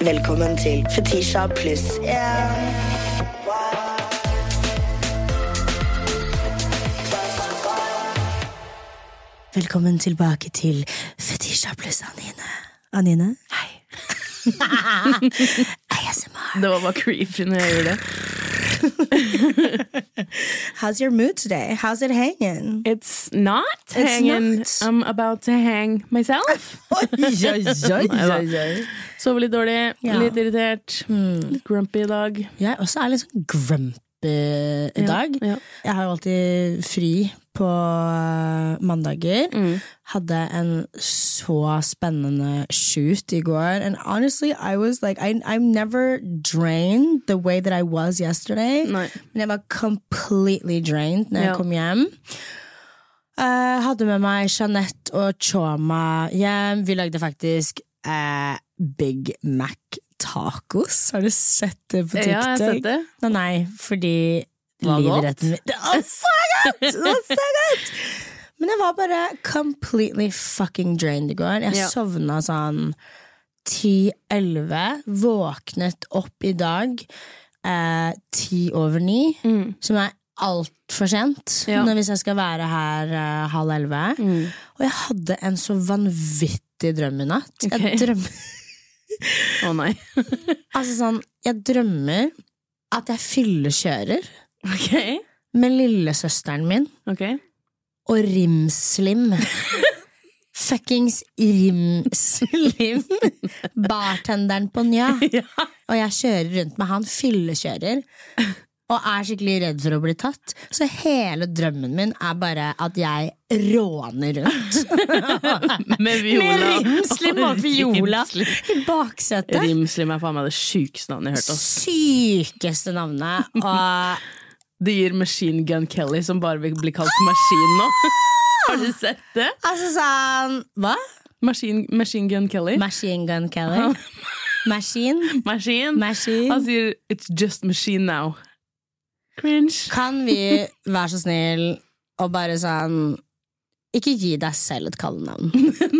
Velkommen til Fetisha pluss én. Velkommen tilbake til Fetisha pluss Anine. Anine? Hei. ASMR. Det var bare creepy når jeg gjorde det. How's your mood today? How's it hanging? It's not hanging. not. I'm about to hang myself. Sover litt dårlig, Ja. litt irritert, litt grumpy i dag. Jeg også er litt sånn grumpy i dag. Ja. Jeg har jo alltid fri på eh, mandager. Mm. Hadde en så spennende shoot i går. And honestly, I was like, I, I'm never drained the way that I was yesterday. Nei. Men jeg var completely drained når Ja. jeg kom hjem. Uh, hadde med meg Jeanette og Choma hjem. Vi lagde faktisk uh, Big Mac tacos. Har du sett det på TikTok? Ja, jeg har sett det. Nei, nei, fordi godt? livretten min så godt! Det var så godt! Men jeg var bare completely fucking drained i går. Jeg Ja. sovna sånn 10-11. Våknet opp i dag eh, ti over ni, som er altfor sent Ja. hvis jeg skal være her eh, halv elleve. Og jeg hadde en så vanvittig drøm i natt. Okay. Jeg drømmer Å nei. Altså sånn, jeg drømmer at jeg fyllekjører Ok. Med lillesøsteren min okay. og Rimslim. Fuckings Rimslim. Bartenderen på Njø. Ja. Og jeg kjører rundt med han, fyllekjører. Og er skikkelig redd for å bli tatt. Så hele drømmen min er bare at jeg råner rundt. Med Viola. Med Rimslim og Viola i baksetet. Rimslim er faen meg det sjukeste navnet jeg har hørt. Sykeste navnet. Og Det gir Machine Gun Kelly, som bare vil bli kalt Maskin nå. Har du sett det? altså sånn Hva? Machine, Machine Gun Kelly. Machine Gun Kelly. Machine. Machine. Machine. Han sier 'It's just machine now'. Cringe. Kan vi være så snill og bare sånn Ikke gi deg selv et kallenavn.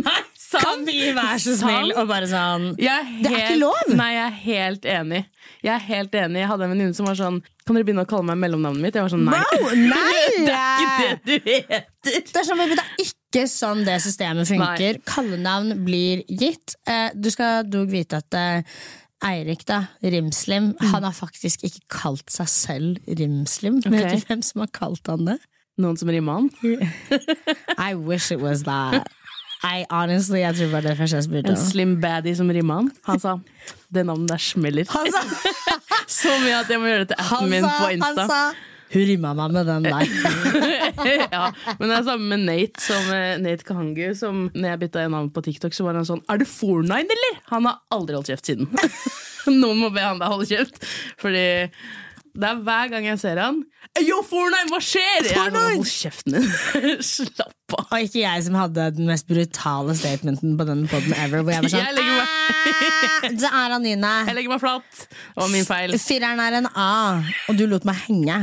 Nei! Kan vi være så snill og bare sånn er Det er ikke lov! Nei, jeg er helt enig. Jeg er helt enig. Jeg hadde en venninne som var sånn Kan dere begynne å kalle meg mellomnavnet mitt? Jeg var sånn nei. Wow, nei! Det er ikke det du heter! Det er, sånn, det er ikke sånn det systemet funker. Kallenavn blir gitt. Eh, du skal dog vite at eh, Eirik, da, Rimslim, han har faktisk ikke kalt seg selv Rimslim. Okay. Vet du hvem som har kalt han det? Noen som rimmer han? I wish it was that. I honestly, jeg tror bare det første jeg spurte En slim baddie som rimma han. Han sa det navnet der smeller. Han sa, Så mye at jeg må gjøre det til appen min sa, Insta. han sa Hun rimma meg med den der. ja, men det er samme med Nate som eh, Nate Kahangu. Som når jeg bytta navn på TikTok, så var han sånn Er du Fornine, eller? Han har aldri holdt kjeft siden. Noen må be han da holde kjeft. Fordi det er hver gang jeg ser han Yo, Fornine, hva skjer? Er sånn, Fornine! Hold kjeften din. Slapp av. Og ikke jeg som hadde den mest brutale statementen på den poden ever. Hvor jeg var sånn Jeg «Ah, Det er Anine. Jeg legger meg flat. Det var min feil. Fireren er en A, og du lot meg henge.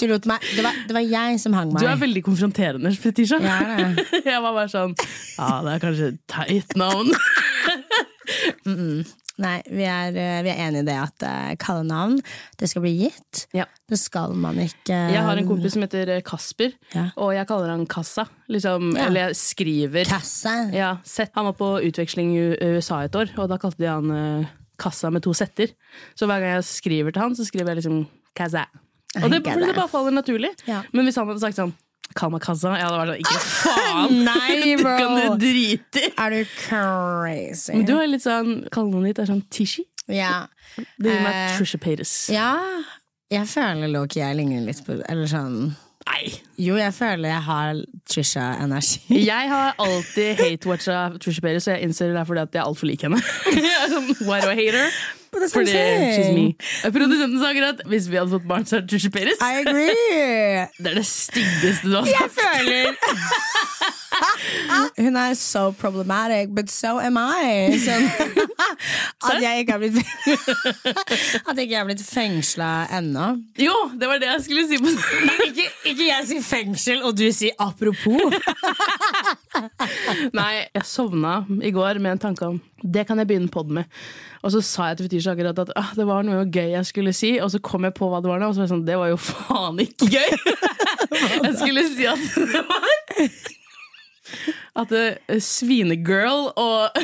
Du lot meg, det, var, det var jeg som hang meg. Du er veldig konfronterende, Fetisha. Det. Jeg var bare sånn Ja, det er kanskje et teit navn. Nei, vi er, eh, vi er enige i det at uh, kallenavn det skal bli gitt. Ja. Det skal man ikke Jeg har en kompis som heter eh, Kasper, Ja. og jeg kaller han Kassa. Liksom, Ja. Eller jeg skriver Kassa? ja, set. Han var på utveksling i USA et år, og da kalte de han eh, Kassa med to setter. Så hver gang jeg skriver til han, så skriver jeg liksom Kassa. Og det, det bare faller naturlig. Ja. Men hvis han hadde sagt sånn Kassa, jeg hadde vært sånn Ikke faen! Nei, bro! Du kan du drite i! Er du crazy? Men du har litt sånn Kallenavnet ditt er sånn Tishi. Ja. Det gir meg uh, Trisha Paytas. ja. Jeg føler Loki jeg ligner litt på Eller sånn Nei! Jo, jeg føler jeg har Trisha-energi. Jeg har alltid hate-watcha Trisha Paytas, og jeg innser det er fordi at jeg er altfor lik henne. Jeg er sånn, That's Fordi she's me. Produsenten sa akkurat hvis vi hadde fått barn, så det Trisha Paytas. I agree! Det er det styggeste du har Jeg føler Hun er so problematic, but so am I. Så, At jeg ikke er blitt At ikke blitt fengsla ennå. Jo, det var det jeg skulle si. på Ikke, ikke jeg sier fengsel, og du sier apropos. Nei, jeg sovna i går med en tanke om det kan jeg begynne pod med. Og så sa jeg til Fetisha akkurat at ah, det var noe gøy jeg skulle si, og så kom jeg på hva det var nå, og så var jeg sånn Det var jo faen ikke gøy! jeg skulle si at det var At det, eh, svinegirl og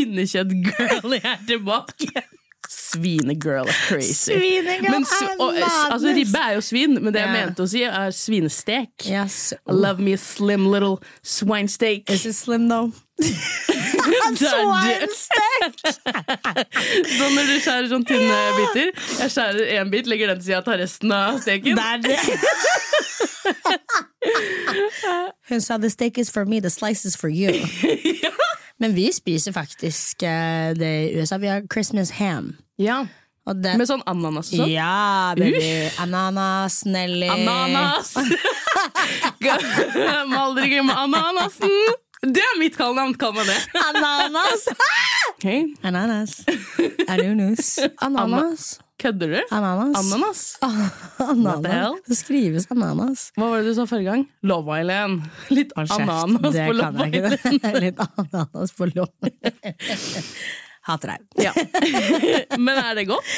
pinnekjøttgirl er tilbake. Svinegirl er crazy. Svinegirl Men, og, eh, altså, ribbe er jo svin, men det jeg mente å si, er svinestek. Yes. Oh. love me a slim little swine steak. Is it slim, though? Er. Så når du skjærer sånn tynne biter Jeg skjærer én bit, legger den til sida, tar resten av steken. Det er. Hun sa the steak is for me, the slice is for you. Men vi spiser faktisk eh, det i USA. Vi har Christmas ham. Ja, Og det, Med sånn ananas og sånn. ja, baby. Ananas, Nelly Ananas! Må aldri glemme ananasen! Det er mitt kallenavn, kall meg det. Ananas! Okay. Ananas. Anunus. Ananas. Kødder du? Ananas. Ananas? Ananas. Det skrives ananas. Hva var det du sa forrige gang? Love Island. Litt ananas det på kan Love Island. Litt ananas på Love Hater deg. Ja. Men er det godt?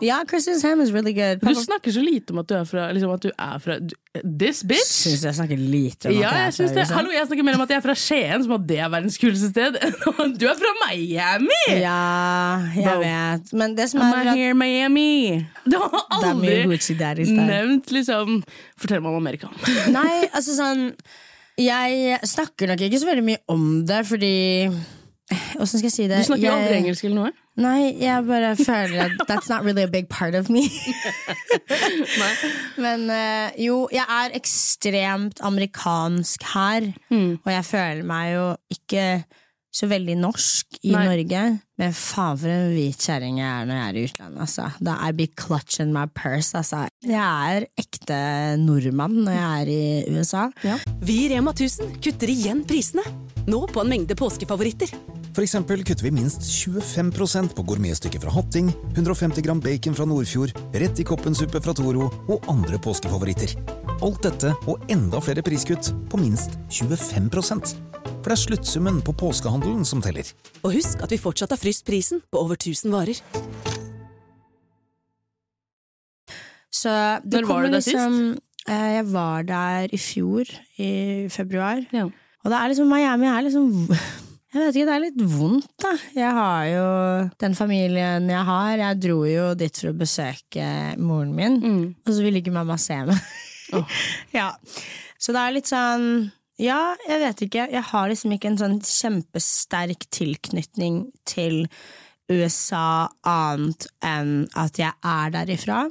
Ja, Christmas ham is really good. Du snakker så lite om at du er fra, liksom du er fra du- This bitch? Syns jeg snakker lite om Ja, at jeg jeg synes det. Liksom. Hallo, jeg snakker mer om at jeg er fra Skien, som at det er verdens kuleste sted. Du er fra Miami! Ja, jeg Bro. vet. Men det som I'm er here, Miami! Du har aldri nevnt liksom Fortell meg om Amerika. Nei, altså sånn Jeg snakker nok ikke så veldig mye om det, fordi Åssen skal jeg si det? Du snakker jo aldri engelsk eller noe. Nei, jeg bare føler at that's not really a big part of me. Men uh, jo, jeg er ekstremt amerikansk her. Mm. Og jeg føler meg jo ikke så veldig norsk i Nei. Norge. Men faen for en hvit kjerring jeg er når jeg er i utlandet. Altså. Da I be clutching my purse. Altså. Jeg er ekte nordmann når jeg er i USA. Vi i Rema 1000 kutter igjen prisene. Nå på en mengde påskefavoritter. For eksempel kutter vi minst 25% på gourmetstykket fra Hatting, 150 gram bacon fra Nordfjord, rett i koppensuppe fra Toro og andre påskefavoritter. Alt dette og enda flere priskutt på minst 25 For det er sluttsummen på påskehandelen som teller. Og husk at vi fortsatt har fryst prisen på over 1000 varer. Så det Når var du der liksom, eh, Jeg var der i fjor, i februar. Ja. Og det er liksom, Miami er liksom Jeg vet ikke, det er litt vondt, da. Jeg har jo den familien jeg har. Jeg dro jo dit for å besøke moren min, og så ville ikke mamma se meg. ja. Så det er litt sånn Ja, jeg vet ikke. Jeg har liksom ikke en sånn kjempesterk tilknytning til USA annet enn at jeg er derifra.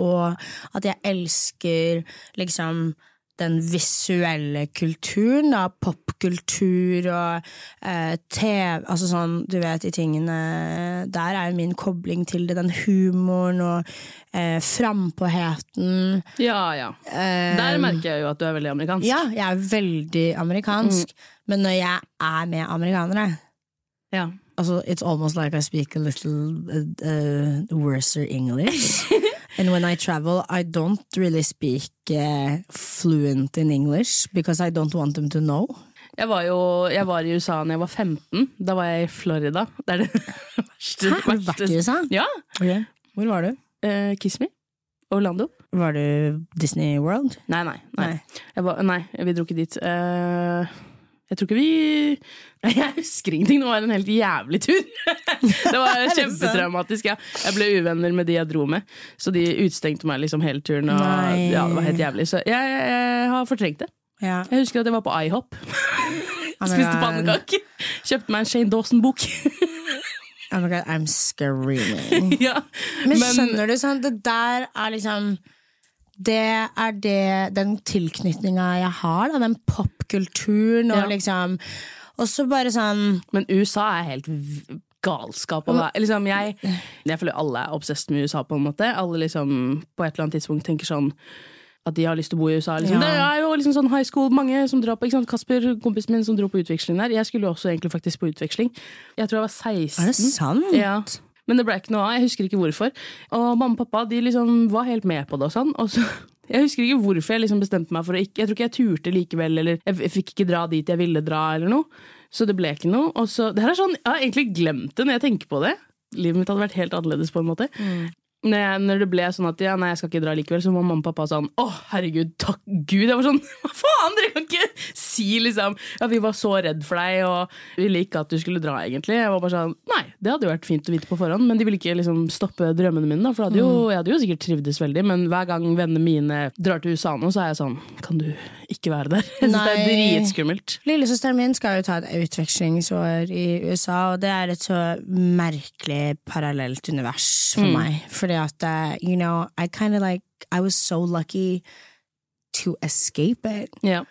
Og at jeg elsker liksom den visuelle kulturen, da, popkultur og eh, TV Altså sånn, du vet, de tingene Der er jo min kobling til det, den humoren og eh, frampåheten. ja, ja. Der merker jeg jo at du er veldig amerikansk. Ja, jeg er veldig amerikansk, men når jeg er med amerikanere Ja. Altså, it's almost like I speak a little uh, uh, worser English. and when I travel, I don't really speak uh, fluent in English because I don't want them to know. Jeg var jo jeg var i USA da jeg var 15. Da var jeg i Florida. Det er det verste. Hæ, har du vært i USA? Ja. Hvor var du? Uh, Kiss Me. Orlando. Var du Disney World? Nei, nei. Nei, Nei. Var, nei vi dro ikke dit. Eh, jeg tror ikke vi Jeg husker ingenting. Det var en helt jævlig tur. det var kjempetraumatisk. Ja. Jeg ble uvenner med de jeg dro med, så de utstengte meg liksom hele turen. Og, ja, det var helt jævlig Så jeg, jeg, jeg har fortrengt det. Ja. Jeg husker at jeg var på IHOP. Spiste pannekaker. Kjøpte meg en Shane Dawson-bok. Oh my god, I'm screaming. ja. Men, skjønner du, sånn, det der er liksom Det er det, den tilknytninga jeg har, da, den popkulturen og Ja. liksom Og så bare sånn Men USA er helt galskap. Liksom, jeg, jeg føler alle er obsessed med USA, på en måte. Alle liksom på et eller annet tidspunkt tenker sånn at de har lyst til å bo i USA. Liksom. Ja. Det er jo liksom sånn high school, mange som drar på, ikke sant? Kasper, kompisen min som dro på utveksling der. Jeg skulle jo også egentlig faktisk på utveksling. Jeg tror jeg var 16. Er det sant? Ja. Men det ble ikke noe av. Jeg husker ikke hvorfor. Og mamma og pappa de liksom var helt med på det og sånn. Og så, jeg husker ikke hvorfor jeg liksom bestemte meg for å ikke Jeg tror ikke jeg turte likevel, eller jeg, fikk ikke dra dit jeg ville dra, eller noe. Så det ble ikke noe. Og så, det her er sånn, Jeg har egentlig glemt det når jeg tenker på det. Livet mitt hadde vært helt annerledes på en måte. Når, jeg, når det ble sånn at ja, nei, jeg skal ikke dra likevel, så var mamma og pappa sånn Å, herregud, takk Gud. Jeg var sånn Hva faen, dere kan ikke si liksom Ja, vi var så redd for deg, og vi ville ikke at du skulle dra, egentlig. Jeg var bare sånn Nei, det hadde jo vært fint å vite på forhånd, men de ville ikke liksom stoppe drømmene mine, da. For hadde jo, jeg hadde jo sikkert trivdes veldig, men hver gang vennene mine drar til USA nå, så er jeg sånn Kan du ikke være der? Jeg syns det er dritskummelt. Lillesøsteren min skal jo ta et utvekslingsår i USA, og det er et så merkelig parallelt univers for meg. Fordi at, eh, you know, I kind of like I was so lucky to escape it. Yeah.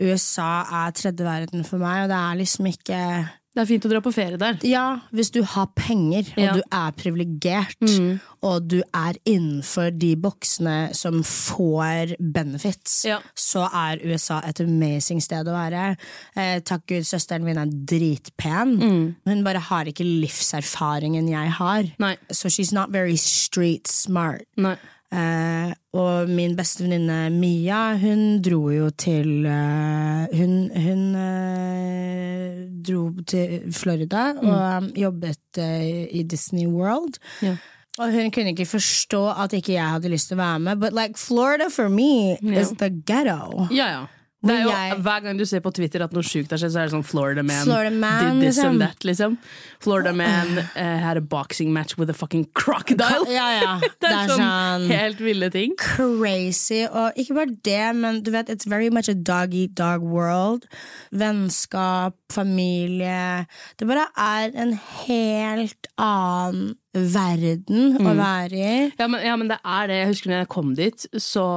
USA er tredje verden for meg, og det er liksom ikke Det er fint å dra på ferie der. Ja, hvis du har penger, og Ja. du er privilegert, og du er innenfor de boksene som får benefits, Ja. så er USA et amazing sted å være. Eh, takk Gud, søsteren min er dritpen. Hun bare har ikke livserfaringen jeg har. Nei. So she's not very street smart. Nei. Eh, og min beste venninne Mia, hun dro jo til eh, Hun, hun eh, dro til Florida og um, jobbet eh, i Disney World. Ja. Og hun kunne ikke forstå at ikke jeg hadde lyst til å være med. But like Florida for me Ja. is the ghetto. Ja, ja. Det er jo, jeg- Hver gang du ser på Twitter at noe sjukt har skjedd, så er det sånn Florida man, Florida man, did this liksom. and that, liksom. Florida man uh, had a boxing match with a fucking crocodile. Ja, ja. det er, sånn, helt ville ting. crazy. Og ikke bare det, men du vet, it's very much a dog eat dog world. Vennskap, familie. Det bare er en helt annen verden å være i. Ja men, ja, men det er det. Jeg husker når jeg kom dit, så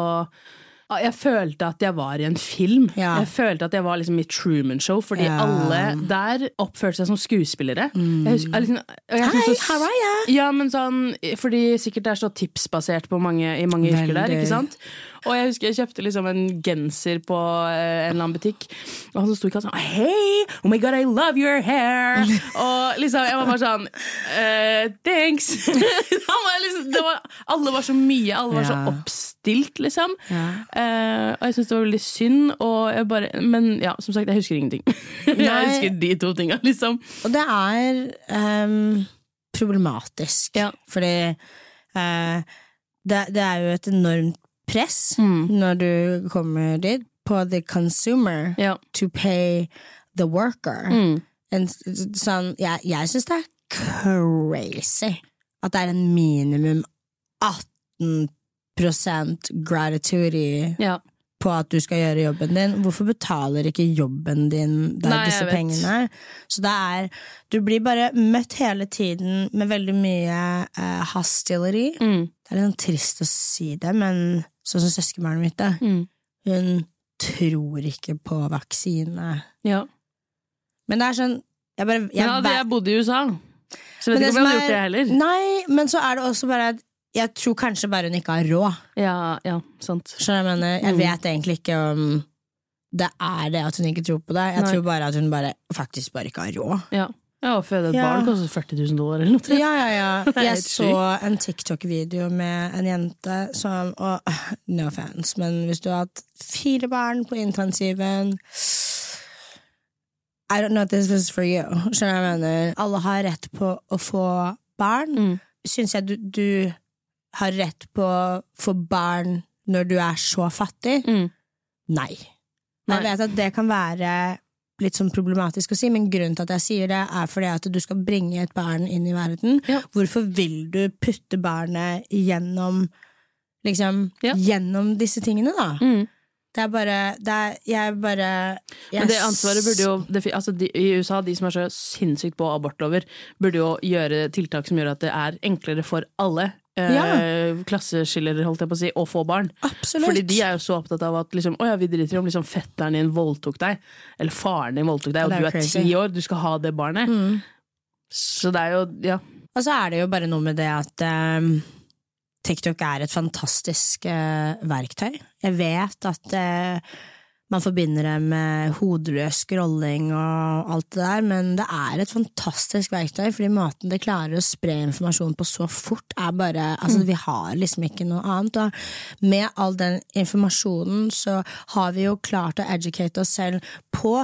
jeg følte at jeg var i en film. Ja. Jeg følte at jeg var liksom i Truman Show, fordi Ja. alle der oppførte seg som skuespillere. Jeg husker, jeg liksom, Hei, så- how are? Ja, men sånn, fordi sikkert det er så tipsbasert på mange, i mange yrker der, ikke sant? Og jeg husker jeg kjøpte liksom en genser på eh, en eller annen butikk, og han sto ikke han sånn Hei! Oh my god, I love your hair! og liksom, jeg var bare sånn uh, Thanks! han var liksom, var, alle var så mye, alle var så oppstilt, liksom. Eh, og jeg syntes det var veldig synd, bare Men ja, som sagt, jeg husker ingenting. jeg husker de to tinga, liksom. Og det er um, problematisk, Ja. fordi uh, det, det er jo et enormt press Mm. når du kommer dit, på the consumer Ja. to pay the worker. Mm. En, sånn, jeg jeg syns det er crazy at det er en minimum 18 gratuity ja. På at du skal gjøre jobben din. Hvorfor betaler ikke jobben din deg Nei, disse pengene? Så det er Du blir bare møtt hele tiden med veldig mye uh, hostility. Mm. Det er litt sånn trist å si det, men sånn som søskenbarnet mitt, da. Mm. Hun tror ikke på vaksine. ja. Men det er sånn jeg bare, jeg Men hadde jeg bodd i USA, så vet ikke om jeg hadde gjort det er- heller. Nei, men så er det også bare at jeg tror kanskje bare hun ikke har råd. Ja, ja, sant. Skjønner du hva jeg mener? Jeg Mm. vet egentlig ikke om det er det at hun ikke tror på det. Jeg Nei. tror bare at hun bare, faktisk bare ikke har råd. Ja. ja å føde et Ja. barn koster 40 000 dollar eller noe. Ja, ja, ja. Er Jeg helt så en TikTok-video med en jente som og, No offense, men hvis du har hatt fire barn på intensiven I don't know if this is for you. Skjønner du hva jeg mener? Alle har rett på å få barn. Mm. Syns jeg du, du har rett på å få barn når du er så fattig? Mm. Nei. Jeg vet at det kan være litt sånn problematisk å si, men grunnen til at jeg sier det, er fordi at du skal bringe et barn inn i verden. Ja. Hvorfor vil du putte barnet gjennom liksom, Ja. gjennom disse tingene, da? Mm. Det er bare det er, Jeg bare jeg Men det ansvaret burde jo det, altså de, I USA, de som er så sinnssykt på abortlover, burde jo gjøre tiltak som gjør at det er enklere for alle. Eh, klasseskiller, holdt jeg på å si, og få barn. Absolutt. Fordi de er jo så opptatt av at liksom, ja, vi driter i om liksom, fetteren din voldtok deg, eller faren din voldtok deg, og er du er crazy. Mm. ti år, du skal ha det barnet. Så det er jo Ja. Og så er det jo bare noe med det at um, TikTok er et fantastisk uh, verktøy. Jeg vet at eh, man forbinder det med hodeløs scrolling og alt det der, men det er et fantastisk verktøy, fordi måten det klarer å spre informasjon på så fort, er bare Altså, vi har liksom ikke noe annet. Og med all den informasjonen så har vi jo klart å educate oss selv på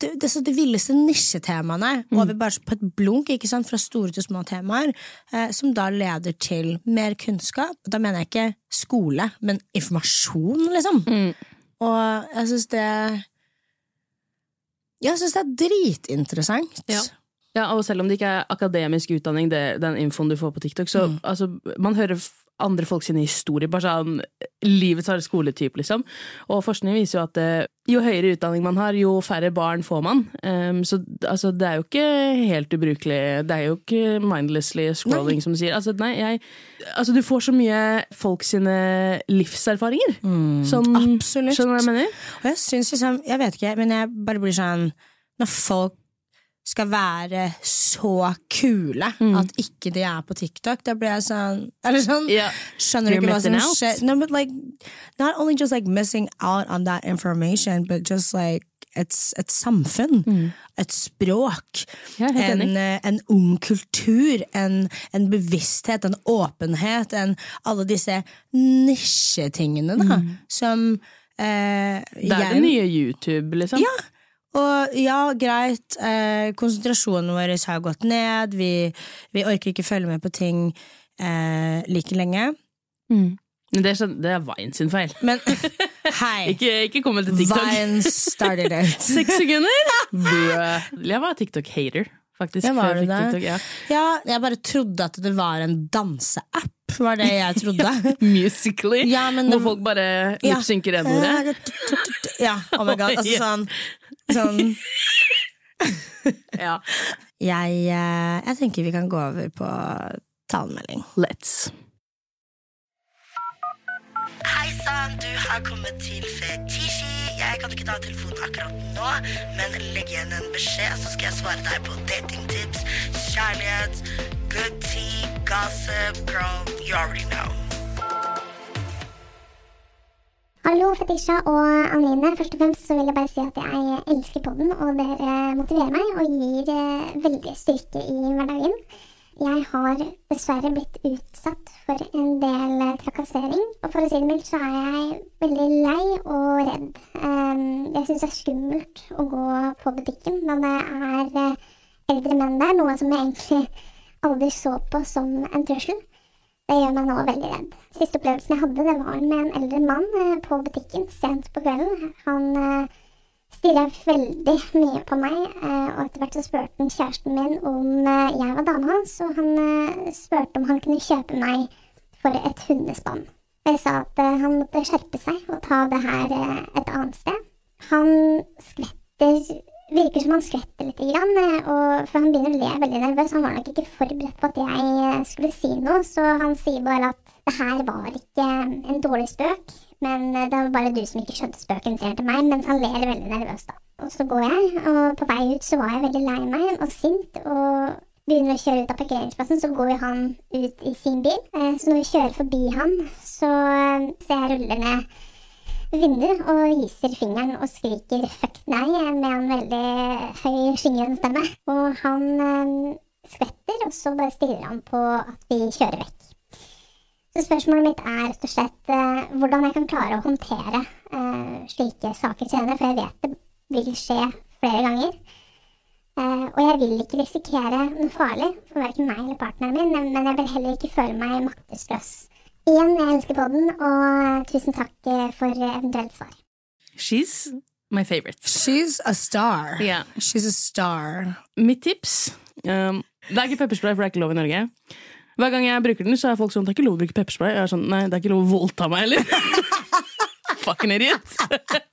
det, det, så de villeste nisjetemaene over bare på et blunk, ikke sant, fra store til små temaer, eh, som da leder til mer kunnskap. Da mener jeg ikke skole, men informasjon, liksom. Og jeg syns det Jeg syns det er dritinteressant. Ja. Ja, og selv om det ikke er akademisk utdanning, det, den infoen du får på TikTok, så Mm. altså, man hører andre folk sine historier, bare sånn livets harde skoletype, liksom. Og forskning viser jo at eh, jo høyere utdanning man har, jo færre barn får man. Um, så altså, det er jo ikke helt ubrukelig. Det er jo ikke mindlessly scrolling, som du sier. Altså, nei, jeg Altså, du får så mye folk sine livserfaringer. sånn, Mm. absolutt. Skjønner du hva jeg mener? Og jeg syns liksom, jeg vet ikke, men jeg bare blir sånn Når folk skal være så kule at ikke de er på TikTok, da blir jeg sånn Eller sånn? Yeah. Skjønner du ikke hva som skjer? No, but like Not only just like missing out on that information, but just like et, et samfunn, et språk, Ja, en, eh, en ung kultur, en, en bevissthet, en åpenhet, en, alle disse nisjetingene da, som eh, Det er det nye YouTube, liksom. ja, og ja, greit, eh, konsentrasjonen vår har gått ned, vi, vi orker ikke følge med på ting eh, like lenge. Men det, er sånn- det er Vine sin feil. Men hei, Ikke, ikke kom til TikTok. Vine started it. Seks sekunder? Bruh. Jeg var TikTok-hater, faktisk. Jeg var før jeg det? TikTok, ja. Ja, jeg bare trodde at det var en danseapp, var det jeg trodde. Musically, Ja, hvor folk bare Ja. lipsynker N-ordet. Ja, oh my god, altså sånn, sånn Ja. jeg, eh, jeg tenker vi kan gå over på talemelding. Let's. Hei sann, du har kommet til Fetisji. Jeg kan ikke ta telefonen akkurat nå, men legg igjen en beskjed, så skal jeg svare deg på datingtips, kjærlighet, good tea, gossip, girl, you already know. Hallo, Fetisha og Anine. Først og fremst så vil jeg bare si at jeg elsker podden, og dere motiverer meg og gir eh, veldig styrke i hverdagen. Jeg har dessverre blitt utsatt for en del eh, trakassering, og for å si det mildt så er jeg veldig lei og redd. Um, jeg syns det er skummelt å gå på butikken når det er eh, eldre menn der, noe som jeg egentlig aldri så på som en trussel. Det gjør meg nå veldig redd. Siste opplevelsen jeg hadde, det var med en eldre mann eh, på butikken sent på kvelden. Han eh, stirra veldig mye på meg, eh, og etter hvert så spurte han kjæresten min om jeg var dama hans, og han spurte om han kunne kjøpe meg for et hundespann. Jeg sa at han måtte skjerpe seg og ta det her et annet sted. Han skvetter Virker som han skvetter litt, grann, eh, og, for han begynner å le veldig nervøs. Han var nok ikke forberedt på at jeg eh, skulle si noe, så han sier bare at det her var ikke en dårlig spøk, men eh, det var bare du som ikke skjønte spøken, sier han til meg, mens han ler veldig nervøst, da. Og så går jeg, og på vei ut så var jeg veldig lei meg og sint, og begynner å kjøre ut av parkeringsplassen, så går jo han ut i sin bil. Eh, Så når vi kjører forbi han, så eh, ser jeg ruller ned vinner og viser fingeren og skriker 'fuck nei' med en veldig høy, skingrende stemme. Og han eh, skvetter, og så bare stirrer han på at vi kjører vekk. Så spørsmålet mitt er rett og slett eh, hvordan jeg kan klare å håndtere eh, slike saker senere, for jeg vet det vil skje flere ganger. Eh, og jeg vil ikke risikere noe farlig for verken meg eller partneren min, men jeg vil heller ikke føle meg maktesløs. Igjen, jeg elsker podden, og tusen takk eh, for eventuelt svar. She's my favorite. She's a star. Yeah. She's a star. Mitt tips um, Det er ikke pepperspray, for det er ikke lov i Norge. Hver gang jeg bruker den, så er folk sånn Det er ikke lov å bruke pepperspray. Jeg er sånn, Nei, det er ikke lov å voldta meg heller. Fucking idiot.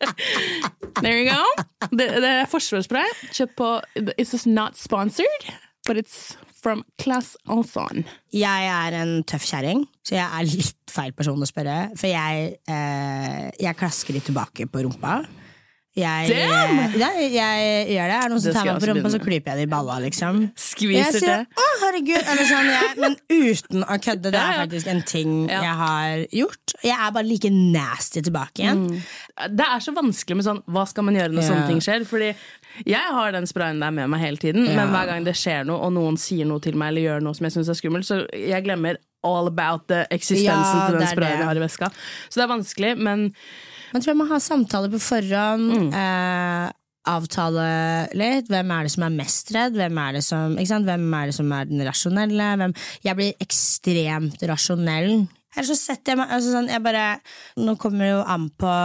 There you go. Det, det er forsvarsspray. Kjøpt på It's just not sponsored, but it's from Class Alson. Jeg er en tøff kjerring, så jeg er litt feil person å spørre. For jeg, eh, jeg klasker litt tilbake på rumpa. Jeg, Damn! ja, jeg gjør det. Er det noen som tar meg på rumpa, så klyper jeg det i balla, liksom. Jeg sier 'å, herregud', eller sånn, jeg, men uten å kødde. Det er faktisk en ting Ja. jeg har gjort. Jeg er bare like nasty tilbake igjen. Det er så vanskelig med sånn Hva skal man gjøre når Ja. sånne ting skjer? Fordi jeg har den sprayen der med meg hele tiden, men hver gang det skjer noe, og noen sier noe til meg eller gjør noe som jeg syns er skummelt, så jeg glemmer all about the eksistensen til den sprayen jeg har i veska. Så det er vanskelig, men Jeg tror jeg må ha samtaler på forhånd. Mm. Eh, avtale litt. Hvem er det som er mest redd? Hvem er det som? Hvem er, det som er den rasjonelle? Hvem? Jeg blir ekstremt rasjonell. Eller så setter jeg meg altså sånn, jeg bare, Nå kommer det jo an på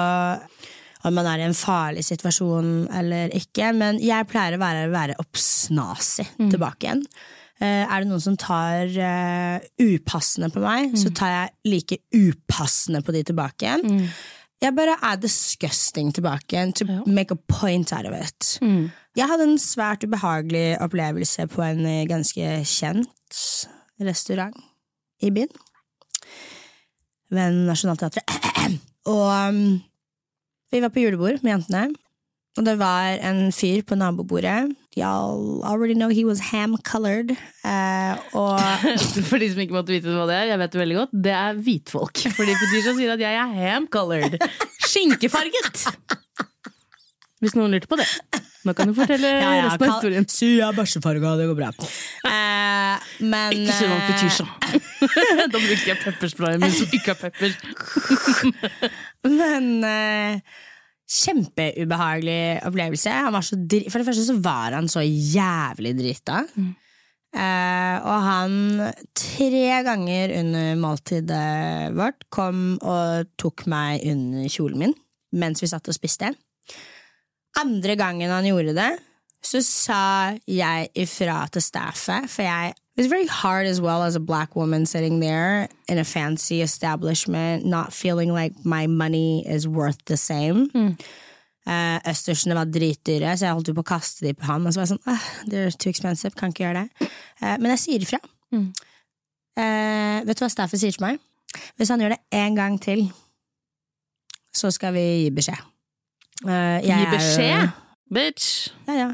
om man er i en farlig situasjon eller ikke, men jeg pleier å være, være oppsnasig Mm. tilbake igjen. Uh, er det noen som tar uh, upassende på meg, Mm. så tar jeg like upassende på de tilbake igjen. Jeg bare er disgusting tilbake to to make a point out of it. Jeg hadde en svært ubehagelig opplevelse på en eh, ganske kjent restaurant i byen. Ved Nationaltheatret. Og um, vi var på julebord med jentene. Og det var en fyr på nabobordet. Y'all already know he was ham-colored. Eh, og for de som ikke måtte vite hva det er, jeg vet det veldig godt, det er hvitfolk. Fordi Fetisha sier at jeg er ham-colored. Skinkefarget! Hvis noen lurte på det. Nå kan du fortelle Ja, ja, resten av historien. historien. jeg er bæsjefarga, det går bra. Eh, men Ikke si noe om fetisja. Da bruker jeg peppersprayen min som ikke har pepper. Men eh, kjempeubehagelig opplevelse. Han var så dri For det første så var han så jævlig drita. Eh, og han tre ganger under måltidet vårt kom og tok meg under kjolen min mens vi satt og spiste. Andre gangen han gjorde det, så sa jeg ifra til staffet, for jeg It's very hard as well as a black woman sitting there in a fancy establishment, not feeling like my money is worth the same. Eh, østersene var dritdyre, så jeg holdt på å kaste de på han. Og så var jeg sånn, ah, they're too expensive, kan ikke gjøre det. Uh, men jeg sier ifra. Eh, vet du hva staffet sier til meg? Hvis han gjør det en gang til, så skal vi gi beskjed. Gi er jo- beskjed, bitch! ja, ja.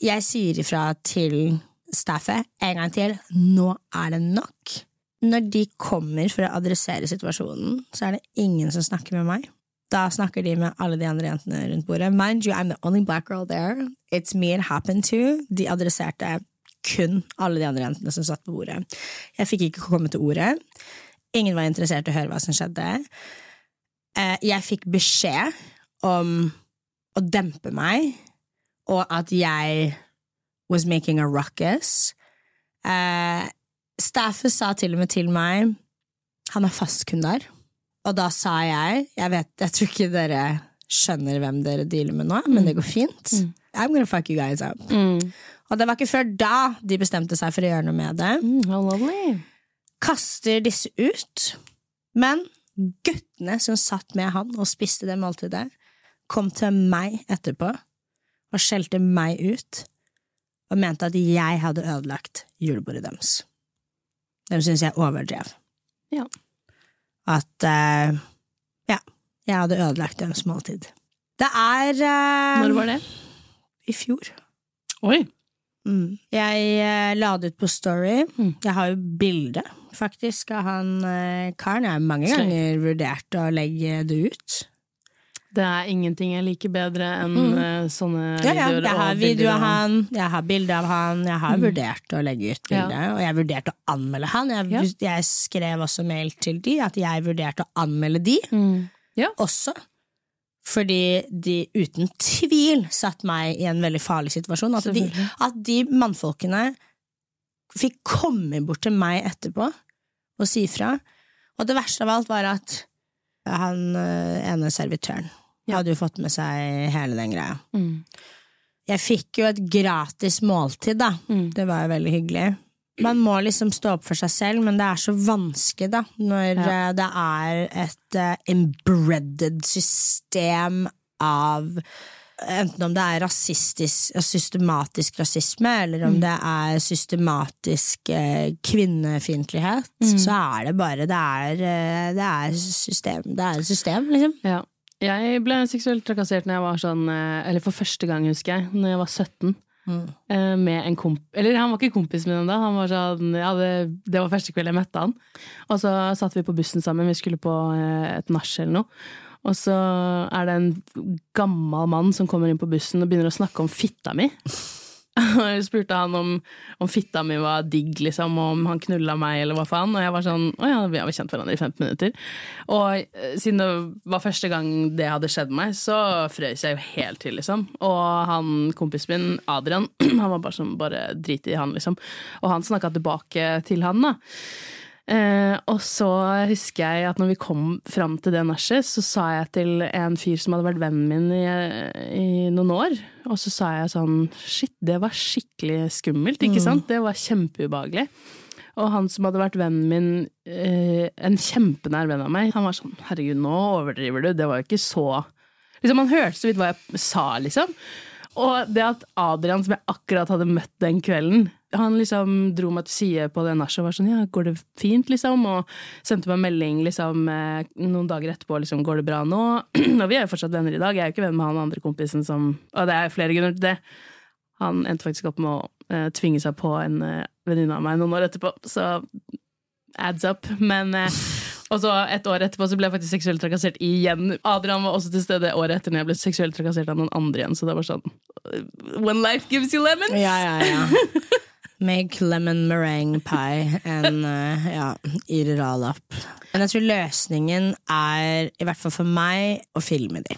Jeg sier ifra til staffet en gang til. Nå er det nok. Når de kommer for å adressere situasjonen, så er det ingen som snakker med meg. Da snakker de med alle de andre jentene rundt bordet. Mind you, I'm the only black girl there. It's me it happened to. De adresserte kun alle de andre jentene som satt på bordet. Jeg fikk ikke komme til ordet. Ingen var interessert i å høre hva som skjedde. Eh, jeg fikk beskjed om å dempe meg, og at jeg was making a ruckus. Eh, staffet sa til og med til meg han er fastkunde der. Og da sa jeg Jeg vet, jeg tror ikke dere skjønner hvem dere dealer med nå, men det går fint. I'm gonna fuck you guys up. Og det var ikke før da de bestemte seg for å gjøre noe med det. How. Kaster disse ut. Men guttene som satt med han og spiste det måltidet, kom til meg etterpå og skjelte meg ut og mente at jeg hadde ødelagt julebordet deres. De syntes jeg overdrev. Ja. At eh, ja, jeg hadde ødelagt deres måltid. Det er eh, Når var det? I fjor. Oi. Mm. Jeg eh, la det ut på Story. Jeg har jo bilde, faktisk, av han eh, karen. Jeg har mange Slay. ganger vurdert å legge det ut. Det er ingenting jeg liker bedre enn mm. sånne Mm. Ja, ja. videoer. Jeg har video av han, jeg har bilde av han, jeg har vurdert å legge ut bilde, og jeg har vurdert å anmelde han. Jeg, Ja. jeg skrev også mail til de at jeg vurderte å anmelde de Ja. også. Fordi de uten tvil satte meg i en veldig farlig situasjon. At de, at de mannfolkene fikk komme bort til meg etterpå og si fra. Og det verste av alt var at han eh, ene servitøren hadde jo fått med seg hele den greia. Mm. Jeg fikk jo et gratis måltid, da. Mm. Det var jo veldig hyggelig. Man må liksom stå opp for seg selv, men det er så vanskelig, da, når Ja. eh, det er et uh, embredded system av Enten om det er rasistisk, systematisk rasisme, eller Mm. om det er systematisk eh, kvinnefiendtlighet, Mm. så er det bare Det er, eh, det er system. Det er system, liksom. Ja. Jeg ble seksuelt trakassert når jeg var sånn eh, Eller for første gang, husker jeg, når jeg var 17. Mm. Med en komp... Eller han var ikke kompis med dem da. Han var sånn, ja, det, det var første kveld jeg møtte han. Og så satt vi på bussen sammen. Vi skulle på eh, et nach eller noe. Og så er det en gammel mann som kommer inn på bussen og begynner å snakke om fitta mi. Jeg spurte han om, om fitta mi var digg, liksom, og om han knulla meg, eller hva faen. Og jeg var sånn Å ja, vi har kjent hverandre i 15 minutter. Og eh, siden det var første gang det hadde skjedd meg, så frøys jeg jo helt til, liksom. Og han kompisen min, Adrian, han var bare sånn Bare drit i han, liksom. Og han snakka tilbake til han, da. Eh, og så husker jeg at når vi kom fram til det nachet, så sa jeg til en fyr som hadde vært vennen min i, i noen år, og så sa jeg sånn Shit, det var skikkelig skummelt, ikke sant? Det var kjempeubehagelig. Og han som hadde vært vennen min, eh, en kjempenær venn av meg, han var sånn Herregud, nå overdriver du, det var jo ikke så Liksom, Han hørte så vidt hva jeg sa, liksom. Og det at Adrian, som jeg akkurat hadde møtt den kvelden, han liksom dro meg til side på det nachet og var sånn ja, går det fint, liksom? Og sendte meg melding liksom eh, noen dager etterpå, liksom går det bra nå? og vi er jo fortsatt venner i dag. Jeg er jo ikke venn med han andre kompisen som Og det er flere grunner til det. Han endte faktisk opp med å uh, tvinge seg på en uh, venninne av meg noen år etterpå, så adds up. Men uh, og så et år etterpå så ble jeg faktisk seksuelt trakassert igjen. Adrian var også til stede året etter når jeg ble seksuelt trakassert av noen andre igjen. Så det var sånn When life gives you lemons! Ja, ja, ja. Make lemon meringue pie and uh, ja, up. Men jeg tror løsningen er, i hvert fall for meg, å filme de.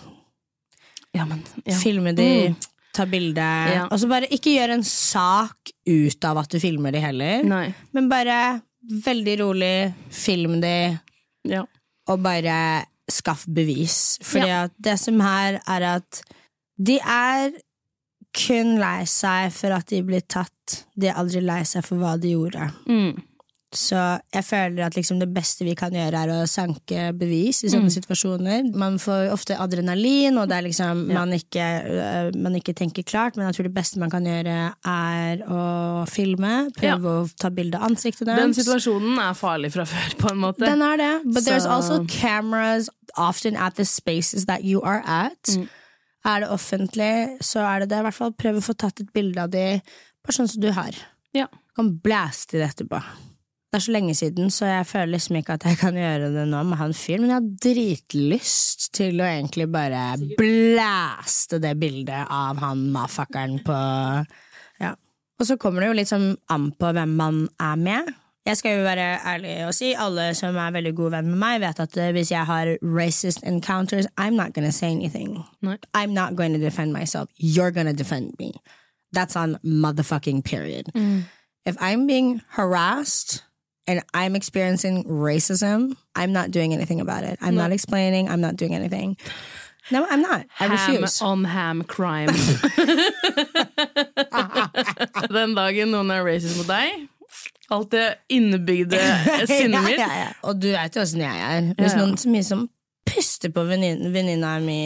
Ja, men, ja. Filme de, Mm. ta bilde. Ja. Og så bare ikke gjør en sak ut av at du filmer de heller, Nei. men bare veldig rolig, film de, Ja. og bare skaff bevis. Fordi at det som her er at de er kun lei seg for at de blir tatt. De er aldri lei seg for hva de gjorde. Mm. Så jeg føler at liksom det beste vi kan gjøre, er å sanke bevis i sånne situasjoner. Man får ofte adrenalin, og det liksom Ja. man, ikke, øh, man ikke tenker klart, men jeg tror det beste man kan gjøre, er å filme. Prøve Ja. å ta bilde av ansiktet Den situasjonen er farlig fra før, på en måte. Den er det. But there's Så- also cameras often at the spaces that you are at. Mm. Er det offentlig, så er det det. I hvert fall prøv å få tatt et bilde av de, bare sånn som du har. Ja. Du kan blæste det etterpå. Det er så lenge siden, så jeg føler liksom ikke at jeg kan gjøre det nå med han fyren, men jeg har dritlyst til å egentlig bare blæste det bildet av han mafakkeren på Ja. Og så kommer det jo litt sånn an på hvem man er med. Jeg skal jo være ærlig og si, alle som er veldig gode venn med meg, vet at eh, hvis jeg har racist encounters, I'm not gonna say anything. Nei. I'm not going to defend myself. You're gonna defend me. That's on motherfucking period. If I'm being harassed and I'm experiencing racism, I'm not doing anything about it. I'm not explaining. I'm not doing anything. No, I'm not. I Ham refuse. on ham crime. Den dagen noen er racist mot deg, alt det innebygde sinnet mitt ja, ja, ja. Og du vet jo åssen jeg er. Hvis noen så mye som puster på vennin- venninna mi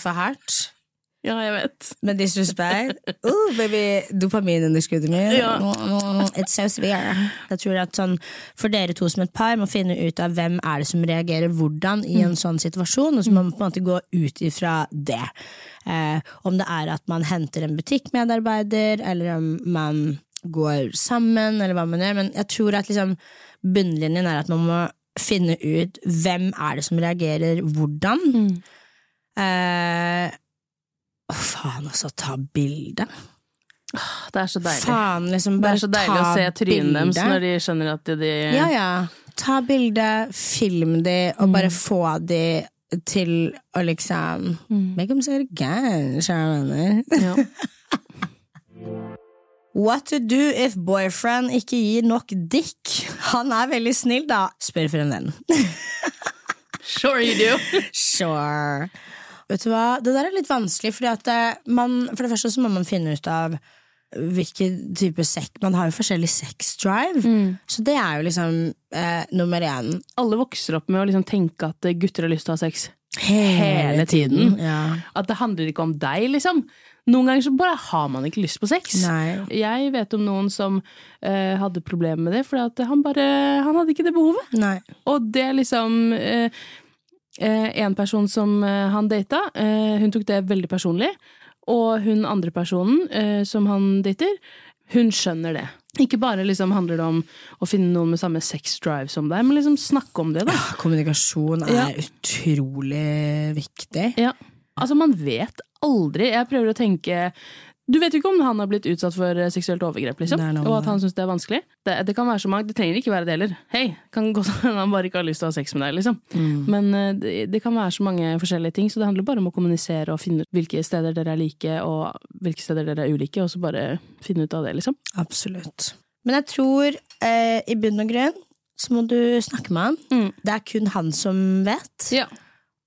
for hardt, Ja, jeg vet. med disrespect oh, baby, Dopaminunderskuddet mitt. Ja. It's so severe. Jeg tror at sånn, For dere to som et par må finne ut av hvem er det som reagerer hvordan i en sånn situasjon, og så må man på en måte gå ut ifra det. Eh, om det er at man henter en butikkmedarbeider, eller om man går sammen, eller hva man gjør. Men jeg tror at liksom, bunnlinjen er at man må finne ut hvem er det som reagerer hvordan. Eh, å, faen, altså, ta bilde. Det er så deilig. Faen, liksom, Det er så deilig å se trynet deres når de skjønner at de Ja, ja. Ta bilde, film de, og Mm. bare få de til å liksom Make them say it again, kjære venner. What to do if boyfriend ikke gir nok dick? Han er veldig snill, da. Spør fremvennen. en. Sure you do. Sure. Vet du hva, det der er litt vanskelig, fordi at eh, man, for det første så må man finne ut av hvilken type sekk Man har jo forskjellig sex drive, så det er jo liksom eh, nummer én. Alle vokser opp med å liksom tenke at gutter har lyst til å ha sex hele tiden. Ja. At det handler ikke om deg, liksom. Noen ganger så bare har man ikke lyst på sex. Nei. Jeg vet om noen som uh, hadde problemer med det, fordi han bare Han hadde ikke det behovet. Nei. Og det er liksom eh, uh, en person som han data, hun tok det veldig personlig. Og hun andre personen som han dater, hun skjønner det. Ikke bare liksom handler det om å finne noen med samme sex drive som deg, men liksom snakke om det. da. Kommunikasjon er Ja. utrolig viktig. Ja. Altså, man vet aldri. Jeg prøver å tenke Du vet jo ikke om han har blitt utsatt for eh, seksuelt overgrep, liksom. Og at han syns det er vanskelig. Det, det kan være så mange, det trenger ikke være det heller. Hei, kan godt hende han bare ikke har lyst til å ha sex med deg, liksom. Men eh, det, det kan være så mange forskjellige ting, så det handler bare om å kommunisere og finne ut hvilke steder dere er like, og hvilke steder dere er ulike, og så bare finne ut av det, liksom. Absolutt. Men jeg tror eh, i bunn og grunn så må du snakke med han. Mm. Det er kun han som vet. Ja.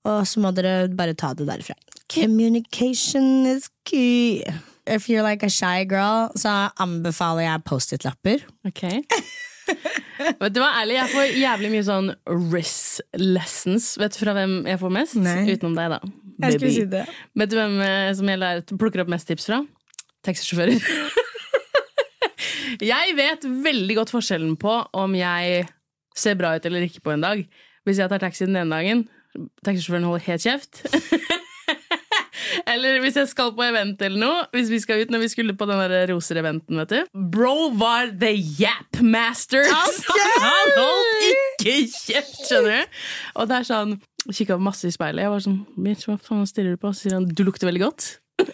Og så må dere bare ta det derfra. Communication is key. If you're like a shy girl, så anbefaler jeg Post-It-lapper. Ok. Vet du hva, ærlig, jeg får jævlig mye sånn RIS lessons. Vet du fra hvem jeg får mest? Nei. Utenom deg, da. Baby. det. Vet du hvem eh, som jeg lærer, plukker opp mest tips fra? Taxisjåfører. jeg vet veldig godt forskjellen på om jeg ser bra ut eller ikke på en dag. Hvis jeg tar taxi den ene dagen, taxisjåføren holder helt kjeft. Eller hvis jeg skal på event eller noe. Hvis vi skal ut når vi skulle på den der roser-eventen, vet du. Bro var the yap master! Han holdt ikke kjeft, skjønner du. Og der sa han Kikka masse i speilet. Jeg var sånn Bitch, hva faen stirrer du på? Så sier han du lukter veldig godt.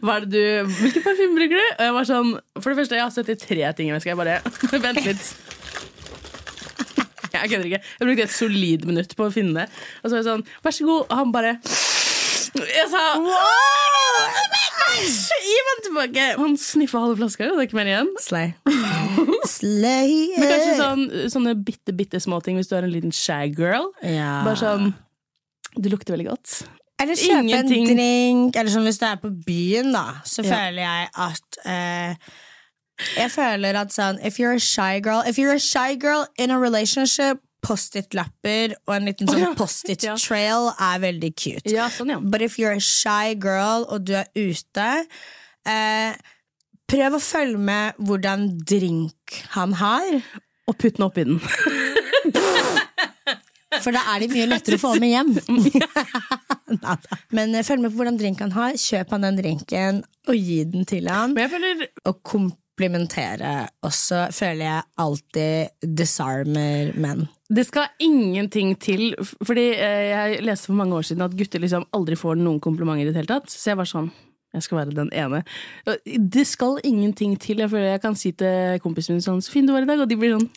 Hva er det du Hvilken parfyme bruker du? Og jeg var sånn For det første, jeg har 73 ting i veska. Jeg bare Vent litt. Jeg kødder ikke. Jeg brukte et solid minutt på å finne det. Og så var jeg sånn Vær så god. Og han bare Jeg sa Æsj! Gi meg tilbake! Han sniffa halve flaska, og det er ikke mer igjen. Slay. Slay. Men kanskje sånn, sånne bitte, bitte små ting hvis du er en liten shy girl. ja. Bare sånn Du lukter veldig godt. Eller kjøpe en drink. Eller sånn hvis du er på byen, da, så Ja. føler jeg at eh, Jeg føler at sånn If you're a shy girl If you're a shy girl in a relationship, Post-It-lapper og en liten sånn Post-It-trail er veldig cute. Ja, sånn, ja. But if you're a shy girl og du er ute eh, Prøv å følge med hvordan drink han har, Og putt den oppi den. for da er de mye lettere å få med hjem. Men eh, følg med på hvordan drink han har. Kjøp han den drinken og gi den til han. Men jeg føler Å komplimentere også føler jeg alltid disarmer menn. det skal ingenting til. Fordi eh, jeg leste for mange år siden at gutter liksom aldri får noen komplimenter i det hele tatt. Så jeg var sånn jeg skal være den ene. Det skal ingenting til. Jeg føler jeg kan si til kompisen min sånn 'Så fin du var i dag', og de blir sånn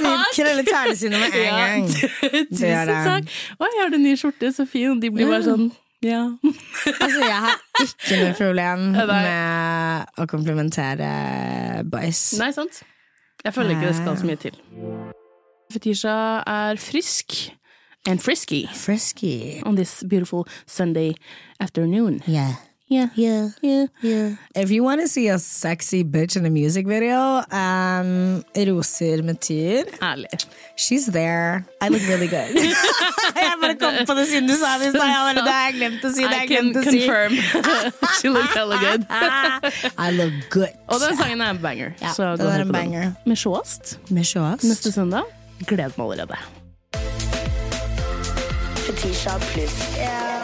Takk! krøller tærne sine med en gang. Tusen takk. 'Oi, har du ny skjorte? Så fin.' De blir bare sånn ja. Altså, jeg har ikke noe problem med å komplimentere boys. Nei, sant? Jeg føler ikke det skal så mye til. Fetisha er frisk and frisky Frisky. on this beautiful Sunday afternoon. Yeah. Yeah. Yeah. Yeah. Yeah. If you want to see a sexy bitch in a music video, um, roser Metyr. Ærlig. she's there. I look really good. jeg bare kom på det siden du sa det i stad. Jeg bare, Det har jeg glemt å si. Det I jeg can glemt å si. confirm. She looks hella good. I look good. Og den sangen er en banger. Ja, så gå og er hør en banger. Med sjåast Med sjåast. neste søndag. Gled meg allerede. Fetisha pluss. Ja.